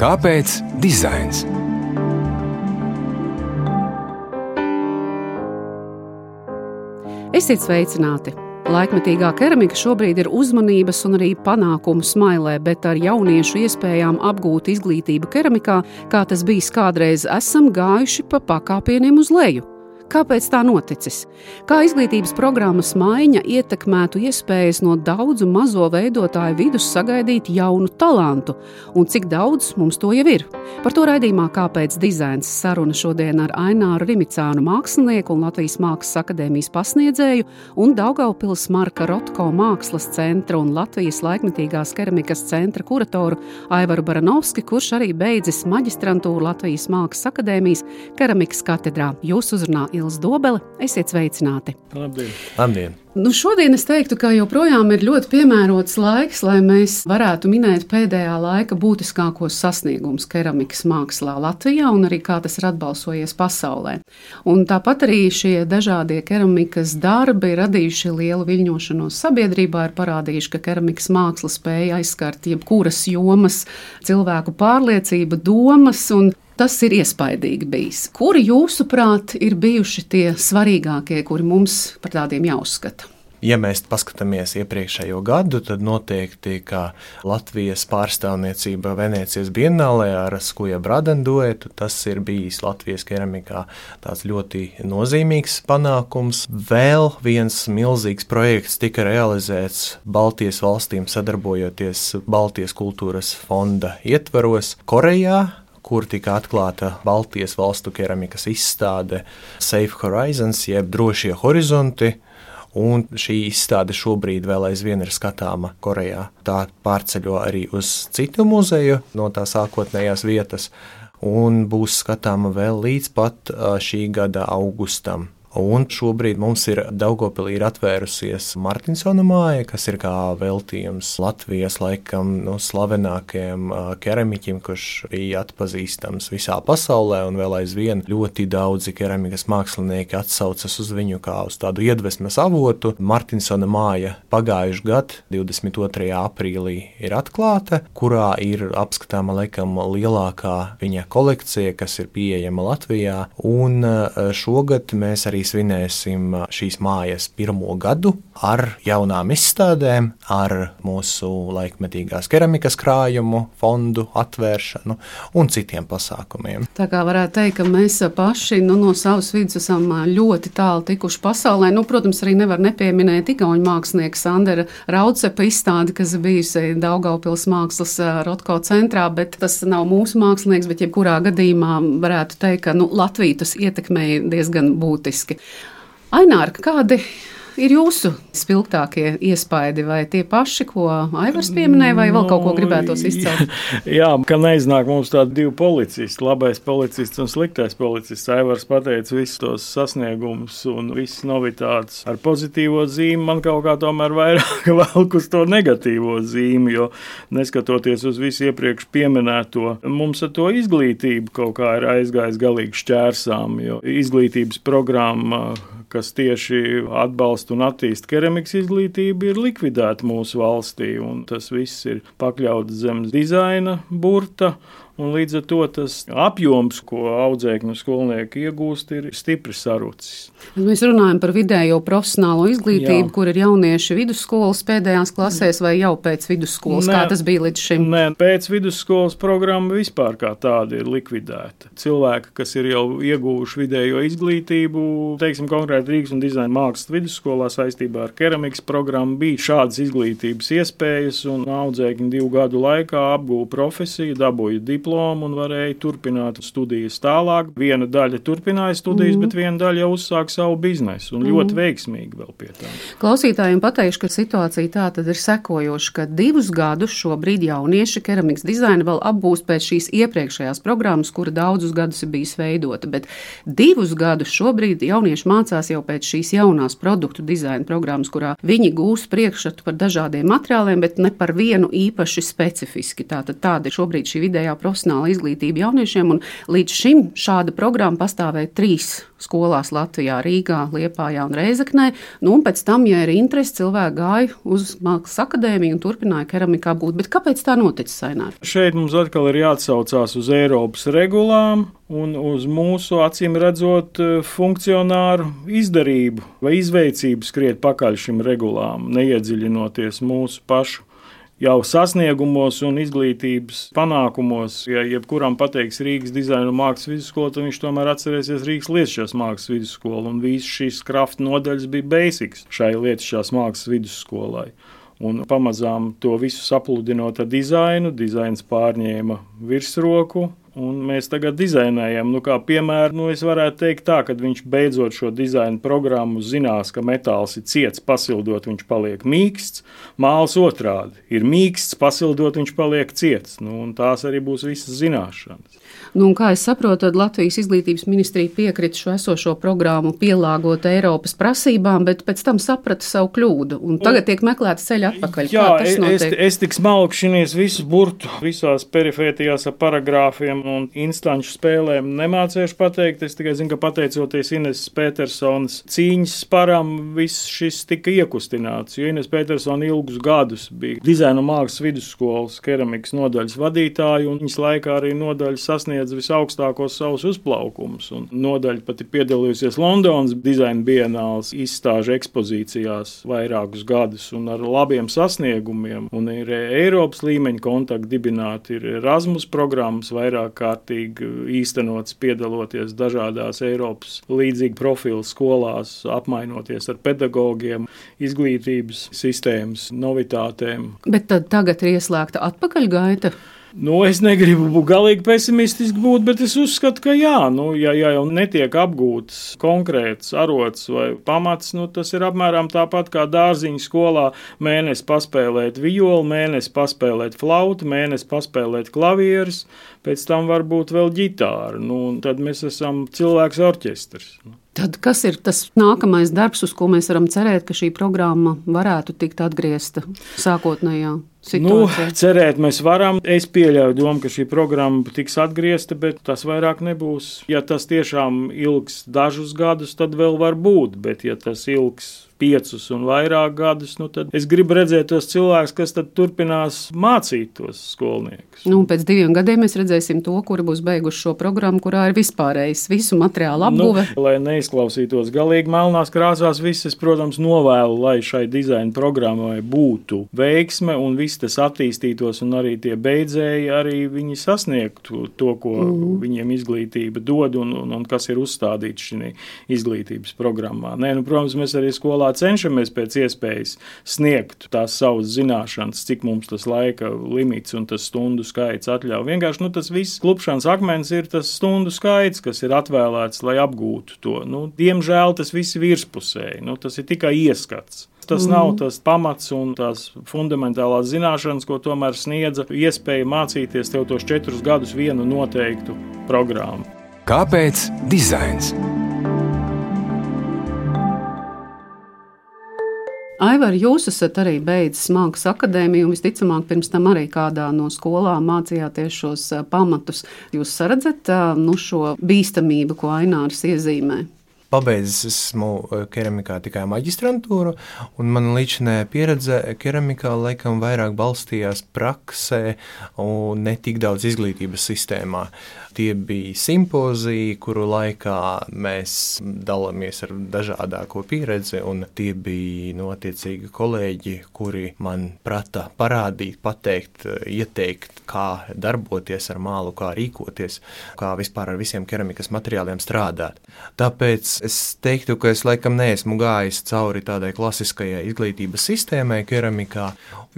Kāpēc dizains? Esiet sveicināti! Laikmetīgā keramika šobrīd ir uzmanības un arī panākumu smailē, bet ar jauniešu iespējām apgūt izglītību keramikā, kā tas bijis kādreiz, esam gājuši pa pakāpieniem uz leju. Kāpēc tā noticis? Kā izglītības programmas maiņa ietekmētu iespējas no daudzu mazo veidotāju vidus sagaidīt jaunu talantu, un cik daudz mums to jau ir? Par to raidījumā Kāpēc dizains saruna šodien ar Aināru Rimicānu mākslinieku un Latvijas Mākslas akadēmijas pasniedzēju un Daugaupils Marka Rotko mākslas centra un Latvijas laikmetīgās keramikas centra kuratoru Aivaru Baranovski, kurš arī beidzis maģistrantūru Latvijas Mākslas akadēmijas keramikas katedrā. Jūs uzrunā Ils Dobele. Esiet sveicināti! Labdien! Labdien. Nu, šodien es teiktu, ka joprojām ir ļoti piemērots laiks, lai mēs varētu minēt pēdējā laika būtiskākos sasniegumus keramikas mākslā Latvijā un arī kā tas ir atbalsojies pasaulē. Un tāpat arī šie dažādie keramikas darbi ir radījuši lielu viļņošanos sabiedrībā, ir parādījuši, ka keramikas māksla spēja aizskart jebkuras jomas, cilvēku pārliecība, domas un Tas ir iespaidīgi bijis. Kuri jūsuprāt ir bijuši tie svarīgākie, kuri mums par tādiem jāuzskata? Ja mēs paskatāmies iepriekšējo gadu, tad noteikti Latvijas pārstāvniecība Venecijas Bienālē ar Skuja Bradenduetu, tas ir bijis Latvijas keramikā tāds ļoti nozīmīgs panākums. Vēl viens milzīgs projekts tika realizēts Baltijas valstīm sadarbojoties Baltijas kultūras fonda ietvaros Korejā, kur tika atklāta Baltijas valstu keramikas izstāde Safe Horizons, jeb drošie horizonti. Un šī izstāde šobrīd vēl aizvien ir skatāma Korejā. Tā pārceļo arī uz citu muzeju no tā sākotnējās vietas, un būs skatāma vēl līdz pat šī gada augustam. Un šobrīd mums ir Daugopilī ir atvērusies Martinsona māja, kas ir kā veltījums Latvijas laikam no nu, slavenākajiem keramiķiem, kurš bija atpazīstams visā pasaulē, un vēl aizvien ļoti daudzi keramikas mākslinieki atsaucas uz viņu kā uz tādu iedvesmas avotu. Martinsona māja pagājušajā gadā, 22. aprīlī, ir atklāta, kurā ir apskatāma laikam lielākā viņa kolekcija, kas ir pieejama Latvijā, un šogad mēs arī arī svinēsim šīs mājas pirmo gadu ar jaunām izstādēm, ar mūsu laikmetīgās keramikas krājumu, fondu atvēršanu un citiem pasākumiem. Tā kā varētu teikt, ka mēs paši nu, no savas vidas esam ļoti tālu tikuši pasaulē. Nu, protams, arī nevar nepieminēt Igaunijas mākslinieka Sandra Raucepa izstādi, kas bijusi Daugaupils mākslas Rotko centrā, bet tas nav mūsu mākslinieks, bet jebkurā gadījumā varētu teikt, ka nu, Latviju tas ietekmēja diezgan būtiski lieliski. Aināra, kādi ir jūsu spilgtākie iespaidi, vai tie paši, ko Aivars pieminēja, vai vēl kaut ko gribētos izcelt? Jā, ka neiznāk mums tādi divi policisti, labais policists un sliktais policists. Aivars pateica visus tos sasniegumus un visas novitātes ar pozitīvo zīmi. Man kaut kā tomēr vairāk velk uz to negatīvo zīmi, jo neskatoties uz visu iepriekš pieminēto, mums ar to izglītību kaut kā ir aizgājis galīgi šķērsām, jo izglītības programma kas tieši atbalsta un attīsta keramikas izglītību, ir likvidēta mūsu valstī. Tas viss ir pakļauts zem dizaina burta Un līdz ar to tas apjoms, ko audzēkņu skolnieki iegūst, ir stipri sarucis. Mēs runājam par vidējo profesionālo izglītību, Jā. kur ir jaunieši vidusskolas pēdējās klasēs vai jau pēc vidusskolas. Nē, kā tas bija līdz šim? Nē, pēc vidusskolas programma vispār kā tāda ir likvidēta. Cilvēki, kas ir jau ieguvuši vidējo izglītību, teiksim, konkrēti Rīgas un dizaina mākslas vidusskolā saistībā ar keramikas programmu, bija šādas izglītības iespējas, un audzēkņi divu gadu laikā apgūta profesiju, dabūja diplomu diplomu un varēja turpināt studijas tālāk. Viena daļa turpināja studijas, mm. bet viena daļa jau uzsāka savu biznesu un mm. ļoti veiksmīgi vēl pie tā. Klausītājiem pateikšu, ka situācija tā tad ir sekojoša, ka divus gadus šobrīd jaunieši keramikas dizaina vēl apgūst pēc šīs iepriekšējās programmas, kura daudzus gadus ir bijis veidota, bet divus gadus šobrīd jaunieši mācās jau pēc šīs jaunās produktu dizaina programmas, kurā viņi gūst priekšstatu par dažādiem materiāliem, bet ne par vienu īpaši specifiski. Tātad tāda ir šobrīd šī vidējā programma profesionāla izglītība jauniešiem. Līdz šim šāda programma pastāvēja trīs skolās Latvijā, Rīgā, Liepājā un Reizeknē. Nu, un pēc tam, ja ir interesi, cilvēki gāja uz mākslas akadēmiju un turpināja keramikā būt. Bet kāpēc tā noticis, Sainār? Šeit mums atkal ir jāatsaucās uz Eiropas regulām un uz mūsu acīm redzot funkcionāru izdarību vai izveicību skriet pakaļ šim regulām, neiedziļinoties mūsu pašu jau sasniegumos un izglītības panākumos. Ja jebkuram pateiks Rīgas dizaina mākslas vidusskola, tad viņš tomēr atcerēsies Rīgas lietušās mākslas vidusskolu. Un visas šīs krafta nodaļas bija basics šai lietušās mākslas vidusskolai. Un pamazām to visu sapludinot ar dizainu, dizains pārņēma virsroku, Un mēs tagad dizainējam, nu, kā piemēram, nu, es varētu teikt, tā, ka viņš beidzot šo dizaina programmu zinās, ka metāls ir ciets, pasildot, viņš paliek mīksts. Māls otrādi ir mīksts, pasildot, viņš paliek ciets. Nu, tās arī būs visas zināšanas. Nu, kā es saprotu, tad Latvijas izglītības ministrija piekrita šo esošo programmu pielāgot Eiropas prasībām, bet pēc tam saprata savu kļūdu. Tagad tiek meklēta ceļa atpakaļ. Jā, es, es tik smalki šīs visus burtu, visās perifētijās ar paragrāfiem un instanču spēlēm nemācīšu pateikt. Es tikai zinu, ka pateicoties Ines Petersonas cīņas param, viss šis tika iekustināts. Jo Ines Petersona ilgus gadus bija dizaina mākslas vidusskolas keramikas nodaļas vadītāja, un viņas laikā arī nodaļa sasniedz sasniedz visaugstākos savus uzplaukumus. Nodaļa pat ir piedalījusies Londonas dizaina bienāls izstāžu ekspozīcijās vairākus gadus un ar labiem sasniegumiem. Un ir Eiropas līmeņa kontakti dibināti, ir Erasmus programmas vairāk kārtīgi īstenots, piedaloties dažādās Eiropas līdzīga profila skolās, apmainoties ar pedagogiem, izglītības sistēmas novitātēm. Bet tagad ir ieslēgta atpakaļgaita. Nu, es negribu būt galīgi pesimistiski, būt, bet es uzskatu, ka jā, nu, ja, ja jau netiek apgūts konkrēts arots vai pamats, nu, tas ir apmēram tāpat kā dārziņa skolā mēnesi paspēlēt violi, mēnesi paspēlēt flautu, mēnesi paspēlēt klavierus, pēc tam varbūt vēl ģitāru. Nu, tad mēs esam cilvēks orķestris. Nu. Tad kas ir tas nākamais darbs, uz ko mēs varam cerēt, ka šī programma varētu tikt atgriezta sākotnējā? Situācija. Nu, cerēt mēs varam. Es pieļauju domu, ka šī programma tiks atgriezta, bet tas vairāk nebūs. Ja tas tiešām ilgs dažus gadus, tad vēl var būt, bet ja tas ilgs piecus un vairāk gadus, nu tad es gribu redzēt tos cilvēkus, kas turpinās mācīt tos skolniekus. Nu, pēc diviem gadiem mēs redzēsim to, kuri būs beiguši šo programmu, kurā ir vispārējais visu materiālu apbūve. Nu, lai neizklausītos galīgi melnās krāsās, visas, protams, novēlu, lai šai dizaina programmai būtu veiksme un viss tas attīstītos, un arī tie beidzēji arī viņi sasniegtu to, ko mm. viņiem izglītība dod un, un, un kas ir uzstādīts šī izglītības programmā. Nē, nu, protams, mēs arī skolā cenšamies pēc iespējas sniegt tās savas zināšanas, cik mums tas laika limits un tas stundu skaits atļauj. Vienkārši nu, tas viss klupšanas akmens ir tas stundu skaits, kas ir atvēlēts, lai apgūtu to. Nu, diemžēl tas viss ir virspusēji, nu, tas ir tikai ieskats. Tas mm. nav tas pamats un tās fundamentālās zināšanas, ko tomēr sniedza iespēja mācīties tev tos četrus gadus vienu noteiktu programmu. Kāpēc dizains? Aivar, jūs esat arī beidzis mākslas akadēmiju, un visticamāk, pirms tam arī kādā no skolām mācījāties šos pamatus. Jūs redzat nu, šo bīstamību, ko Ainārs iezīmē? Pabeidzis esmu keramikā tikai maģistrantūru, un mana līdzinājā pieredze keramikā laikam vairāk balstījās praksē un ne tik daudz izglītības sistēmā. Tie bija simpoziji, kuru laikā mēs dalāmies ar dažādāko pieredzi, un tie bija notiecīgi kolēģi, kuri man prata parādīt, pateikt, ieteikt, kā darboties ar mālu, kā rīkoties, kā vispār ar visiem keramikas materiāliem strādāt. Tāpēc es teiktu, ka es laikam neesmu gājis cauri tādai klasiskajai izglītības sistēmai keramikā.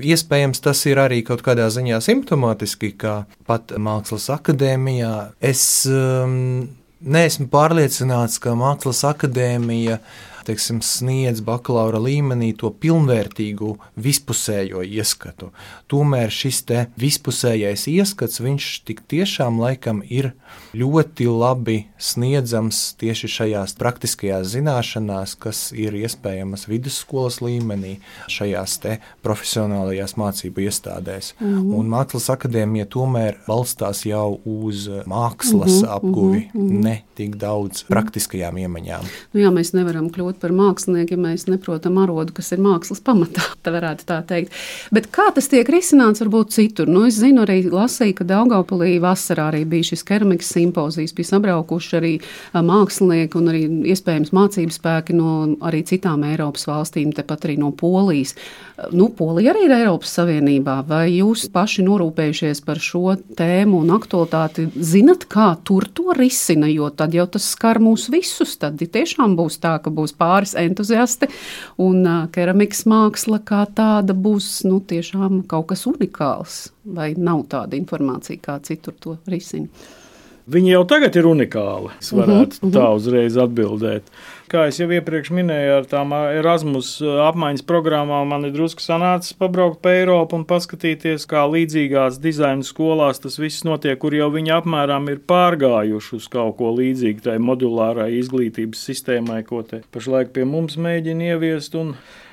Iespējams, tas ir arī kaut kādā ziņā simptomātiski, ka pat Mākslas akadēmijā Es um, neesmu pārliecināts, ka Mākslas akadēmija teiksim, sniedz bakalaura līmenī to pilnvērtīgu vispusējo ieskatu. Tomēr šis vispusējais ieskats, viņš tik tiešām laikam ir ļoti labi sniedzams tieši šajās praktiskajās zināšanās, kas ir iespējamas vidusskolas līmenī, šajās profesionālajās mācību iestādēs. Mm -hmm. Un Mākslas akadēmija tomēr balstās jau uz mākslas mm -hmm, apguvi, mm -hmm. ne tik daudz praktiskajām iemaņām. Nu jā, mēs nevaram kļūt par mākslinieku, ja mēs neprotam arodu, kas ir mākslas pamatā, tā varētu tā teikt. Bet kā tas tiek risināts varbūt citur? Nu, es zinu, arī lasīju, ka Daugavpilī vasarā arī bija šis keramikas simpozijas, bija sabraukuši arī mākslinieki un arī iespējams mācības spēki no arī citām Eiropas valstīm, tepat arī no Polijas. Nu, Polija arī ir Eiropas Savienībā. Vai jūs paši norūpējušies par šo tēmu un aktualitāti, zinat, kā tur to risina, jo tad jau tas skar mūs visus. Tad tiešām būs tā, ka būs pāris entuziasti un keramikas māksla kā tāda būs nu, tiešām kaut kas unikāls. Vai nav tāda informācija, kā citur to risina? Viņi jau tagad ir unikāli. Es varētu uh -huh, tā uzreiz atbildēt. Kā jau iepriekš minēju, ar tām Erasmus apmaiņas programmām man ir drusku sanācis pabraukt pa Eiropu un paskatīties, kā līdzīgās dizaina skolās tas viss notiek, kur jau viņi apmēram ir pārgājuši uz kaut ko līdzīgu tai modulārai izglītības sistēmai, ko te pašlaik pie mums mēģina ieviest.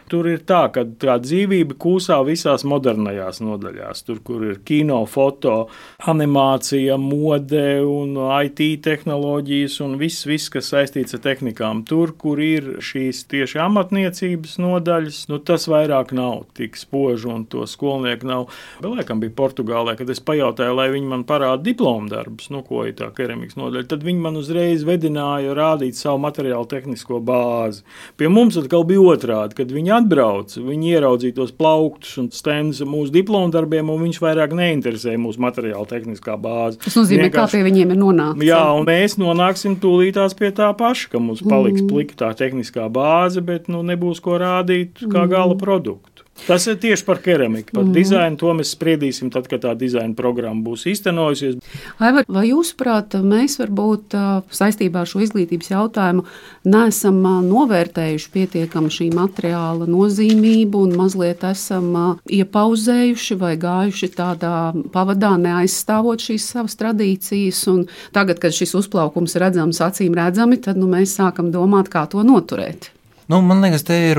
Tur ir tā, ka tā dzīvība kūsā visās modernajās nodaļās. Tur, kur ir kino, foto, animācija, mode un IT tehnoloģijas un viss, viss kas saistīts ar tehnikām. Tur, kur ir šīs tieši amatniecības nodaļas, nu, tas vairāk nav tik spoži un to skolnieku nav. Vēl laikam bija Portugālē, kad es pajautāju, lai viņi man parāda diplomu darbus, nu, ko ir tā keramikas nodaļa. Tad viņi man uzreiz vedināja rādīt savu materiālu tehnisko bāzi. Pie mums atkal bija otrādi, kad viņi atbrauc, viņi ieraudzīja tos plauktus un stendus mūsu diplomu darbiem, un viņš vairāk neinteresēja mūsu materiāla tehniskā bāze. Tas nozīmē, Vienkārši, kā pie viņiem ir nonākts. Jā, un mēs nonāksim tūlītās pie tā paša, ka mums paliks mm. plika tā tehniskā bāze, bet nu, nebūs ko rādīt kā mm. gala produktu. Tas ir tieši par keramiku, par mm. dizainu. To mēs spriedīsim tad, kad tā dizaina programma būs īstenojusies. Aivar, vai jūsuprāt, mēs varbūt saistībā ar šo izglītības jautājumu neesam novērtējuši pietiekami šī materiāla nozīmību un mazliet esam iepauzējuši vai gājuši tādā pavadā, neaizstāvot šīs savas tradīcijas. Un tagad, kad šis uzplaukums redzams acīm redzami, tad nu, mēs sākam domāt, kā to noturēt. Nu, man liekas, te ir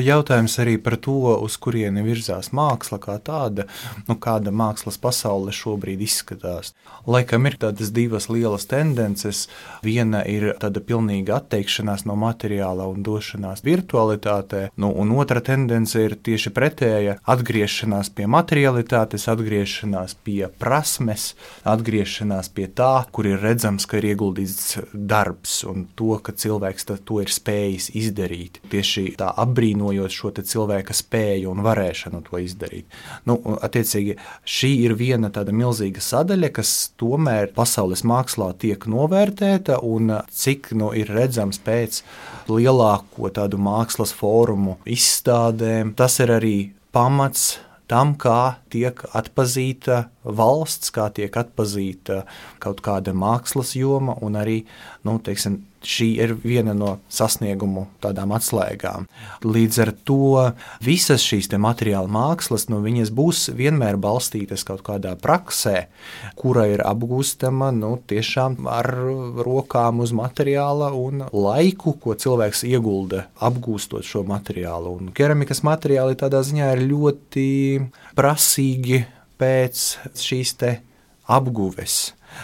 jautājums arī par to, uz kurieni virzās māksla kā tāda, nu, kāda mākslas pasaule šobrīd izskatās. Laikam ir tādas divas lielas tendences. Viena ir tāda pilnīga atteikšanās no materiāla un došanās virtualitātē, nu, un otra tendence ir tieši pretēja - atgriešanās pie materialitātes, atgriešanās pie prasmes, atgriešanās pie tā, kur ir redzams, ka ir ieguldīts darbs un to, ka cilvēks to ir spējis izdarīt darīt. Tieši tā apbrīnojot šo cilvēka spēju un varēšanu to izdarīt. Nu, attiecīgi, šī ir viena tāda milzīga sadaļa, kas tomēr pasaules mākslā tiek novērtēta un cik nu, ir redzams pēc lielāko tādu mākslas fórumu izstādēm. Tas ir arī pamats tam, kā tiek atpazīta valsts, kā tiek atpazīta kaut kāda mākslas joma, un arī nu, teiksim, šī ir viena no sasniegumu tādām atslēgām. Līdz ar to visas šīs materiāla mākslas nu, būs vienmēr balstītas kaut kādā praksē, kura ir apgūstama nu, tiešām ar rokām uz materiāla un laiku, ko cilvēks iegulda apgūstot šo materiālu. Un keramikas materiāli tādā ziņā ir ļoti prasīgi pēc šīs apguves.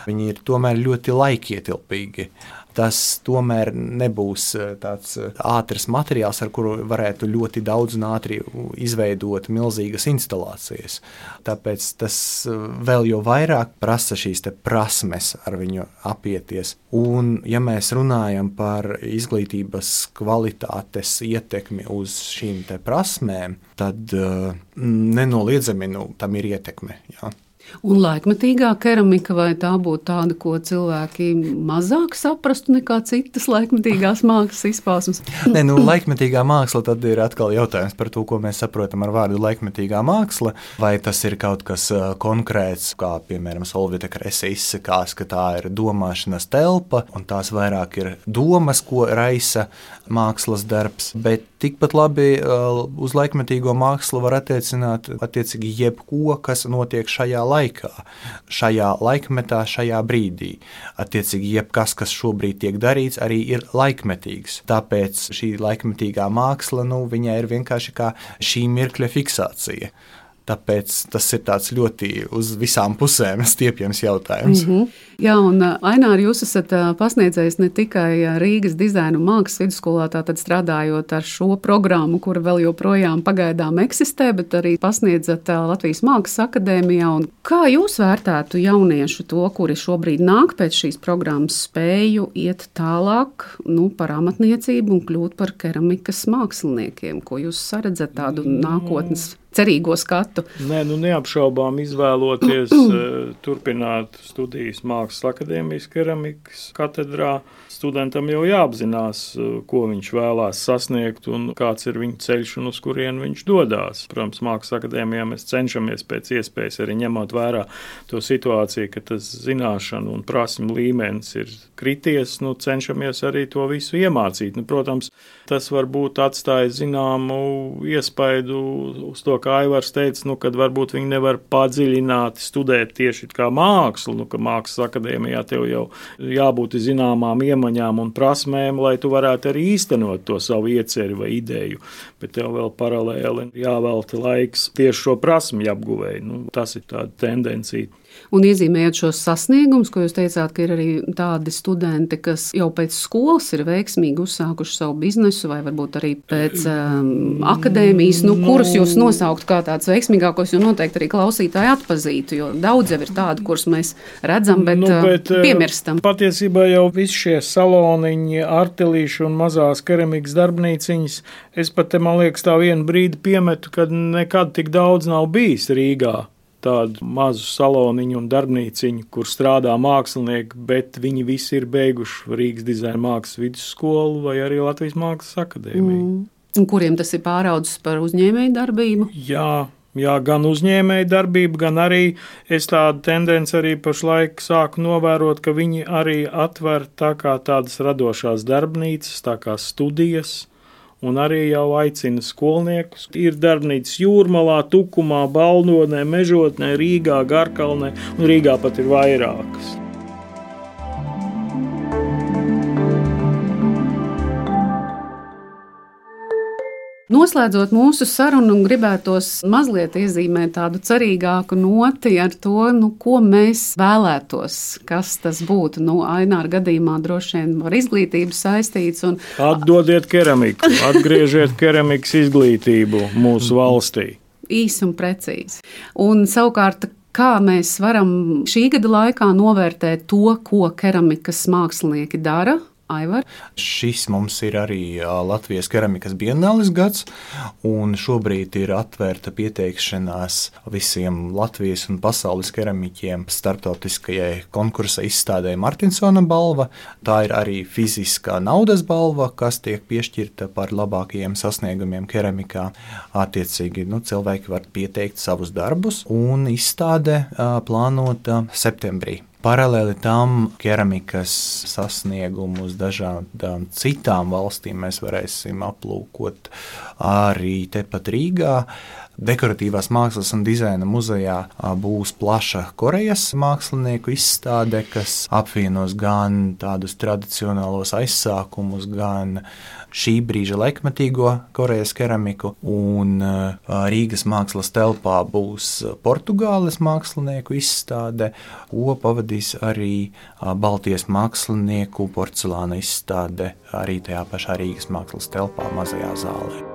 Viņi ir tomēr ļoti laikietilpīgi tas tomēr nebūs eh, tāds eh, ātrs materiāls, ar kuru varētu ļoti daudz un ātri izveidot milzīgas instalācijas. Tāpēc tas eh, vēl jau vairāk prasa šīs prasmes ar viņu apieties. Un, ja mēs runājam par izglītības kvalitātes ietekmi uz šīm prasmēm, tad nenoliedzami nu, tam ir ietekme. Ja? Un laikmetīgā keramika, vai tā būtu tāda, ko cilvēki mazāk saprastu nekā citas laikmetīgās mākslas izpausmes? Nē, nu, laikmetīgā māksla tad ir atkal jautājums par to, ko mēs saprotam ar vārdu laikmetīgā māksla. Vai tas ir kaut kas konkrēts, kā piemēram Solvita Krese izsakās, ka tā ir domāšanas telpa un tās vairāk ir domas, ko raisa mākslas darbs. Bet tikpat labi uz laikmetīgo mākslu var attiecināt attiecīgi jebko, kas notiek šajā laikā laikā, šajā laikmetā, šajā brīdī. Attiecīgi, jebkas, kas šobrīd tiek darīts, arī ir laikmetīgs. Tāpēc šī laikmetīgā māksla, nu, viņai ir vienkārši kā šī mirkļa fiksācija. Tāpēc tas ir ļoti uz visām pusēm stiepjams jautājums. Mm -hmm. Jā, un Aināri, jūs esat pasniedzējis ne tikai Rīgas dizaina mākslas vidusskolā, tātad strādājot ar šo programmu, kura vēl joprojām pagaidām eksistē, bet arī pasniedzat Latvijas Mākslas akadēmijā. Kā jūs vērtētu jauniešu to, kuri šobrīd nāk pēc šīs programmas, spēju iet tālāk nu, par amatniecību un kļūt par keramikas māksliniekiem? Ko jūs saredzat tādu nākotnes? Cerīgo skatu. Nē, nu neapšaubām izvēloties eh, turpināt studijas Mākslas akadēmijas keramikas katedrā studentam jau jāapzinās, eh, ko viņš vēlās sasniegt un kāds ir viņa ceļš un uz kurien viņš dodas. Protams, Mākslas akadēmijā mēs cenšamies pēc iespējas arī ņemot vērā to situāciju, ka tas zināšanu un prasmu līmenis ir krities, nu, cenšamies arī to visu iemācīt. Nu, protams, tas varbūt atstāja zināmu iespaidu uz to, kā Aivars teica, nu, kad varbūt viņi nevar padziļināti studēt tieši kā mākslu, nu, ka Mākslas akadēmijā tev jau jābūt zināmām iemaņām iemaņām un prasmēm, lai tu varētu arī īstenot to savu ieceri vai ideju. Bet tev vēl paralēli jāvelta laiks tieši šo prasmu apguvēju. Nu, tas ir tāda tendencija. Un iezīmējot šos sasniegumus, ko jūs teicāt, ka ir arī tādi studenti, kas jau pēc skolas ir veiksmīgi uzsākuši savu biznesu, vai varbūt arī pēc um, akadēmijas, nu, kurus jūs nosaukt kā tādus veiksmīgākos, jo noteikti arī klausītāji atpazītu, jo daudz jau ir tādu, kurus mēs redzam, bet, nu, uh, bet uh, piemirstam. Patiesībā jau visi šie saloniņi, artilīši un mazās keramikas darbnīciņas, es pat te, man liekas, tā vienu brīdi piemetu, kad nekad tik daudz nav bijis Rīgā tādu mazu saloniņu un darbnīciņu, kur strādā mākslinieki, bet viņi visi ir beiguši Rīgas dizaina mākslas vidusskolu vai arī Latvijas Mākslas akadēmiju. Mm. Un kuriem tas ir pāraudzis par uzņēmēju darbību? Jā, Jā, gan uzņēmēja darbība, gan arī es tādu tendenci arī pašlaik sāku novērot, ka viņi arī atver tā kā tādas radošās darbnīcas, tā kā studijas, un arī jau aicina skolniekus. Ir darbnīcas jūrmalā, tukumā, balnonē, mežotnē, Rīgā, Garkalnē, un Rīgā pat ir vairākas. Noslēdzot mūsu sarunu, gribētos mazliet iezīmēt tādu cerīgāku noti ar to, nu, ko mēs vēlētos, kas tas būtu. Nu, Aināra gadījumā droši vien ar izglītību saistīts. Un... Atdodiet keramiku, atgriežiet keramikas izglītību mūsu valstī. Īsi un precīzi. Un savukārt, kā mēs varam šī gada laikā novērtēt to, ko keramikas mākslinieki dara, Aivar? Šis mums ir arī Latvijas keramikas bienālis gads, un šobrīd ir atvērta pieteikšanās visiem Latvijas un pasaules keramiķiem starptautiskajai konkursa izstādē Martinsona balva. Tā ir arī fiziskā naudas balva, kas tiek piešķirta par labākajiem sasniegumiem keramikā. Attiecīgi nu, cilvēki var pieteikt savus darbus, un izstāde plānota septembrī. Paralēli tam keramikas sasniegumus dažādām citām valstīm mēs varēsim aplūkot arī tepat Rīgā. Dekoratīvās mākslas un dizaina muzejā būs plaša Korejas mākslinieku izstāde, kas apvienos gan tādus tradicionālos aizsākumus, gan šī brīža laikmatīgo Korejas keramiku, un Rīgas mākslas telpā būs Portugāles mākslinieku izstāde, ko pavadīs arī Baltijas mākslinieku porcelāna izstāde arī tajā pašā Rīgas mākslas telpā, mazajā zālē.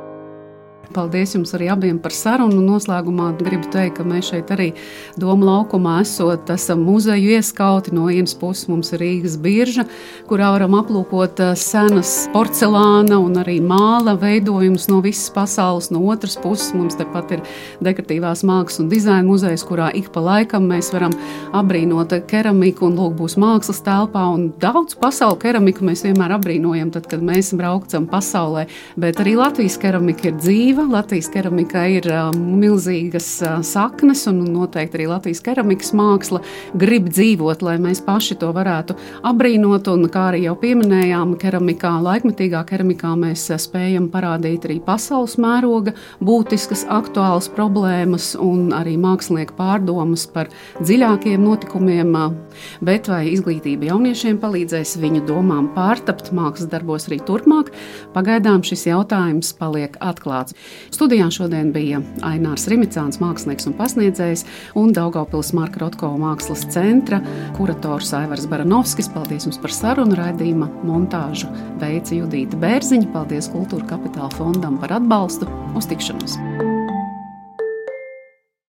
Paldies jums arī abiem par sarunu. Noslēgumā gribu teikt, ka mēs šeit arī Doma laukumā esot, esam muzeju ieskauti. No vienas puses mums ir Rīgas birža, kurā varam aplūkot eh, senas porcelāna un arī māla veidojumus no visas pasaules. No otras puses mums tepat ir dekoratīvās mākslas un dizaina muzejs, kurā ik pa laikam mēs varam apbrīnot keramiku un lūk būs mākslas telpā. Daudz pasaules keramiku mēs vienmēr apbrīnojam, tad, kad mēs braucam pasaulē. Bet arī Latvijas keramika ir dzīva. Latvijas keramika ir uh, milzīgas uh, saknes, un noteikti arī Latvijas keramikas māksla grib dzīvot, lai mēs paši to varētu apbrīnot. Un, kā arī jau pieminējām, keramikā, laikmetīgā keramikā mēs uh, spējam parādīt arī pasaules mēroga būtiskas, aktuālas problēmas un arī mākslinieku pārdomas par dziļākiem notikumiem. Bet vai izglītība jauniešiem palīdzēs viņu domām pārtapt mākslas darbos arī turpmāk? Pagaidām šis jautājums paliek atklāts. Studijā šodien bija Ainārs Rimicāns, mākslinieks un pasniedzējs, un Daugaupils Marka Rotko mākslas centra kurators Aivars Baranovskis. Paldies jums par sarunu raidījuma montāžu veica Judīta Bērziņa. Paldies Kultūra Kapitāla fondam par atbalstu. Uz tikšanos!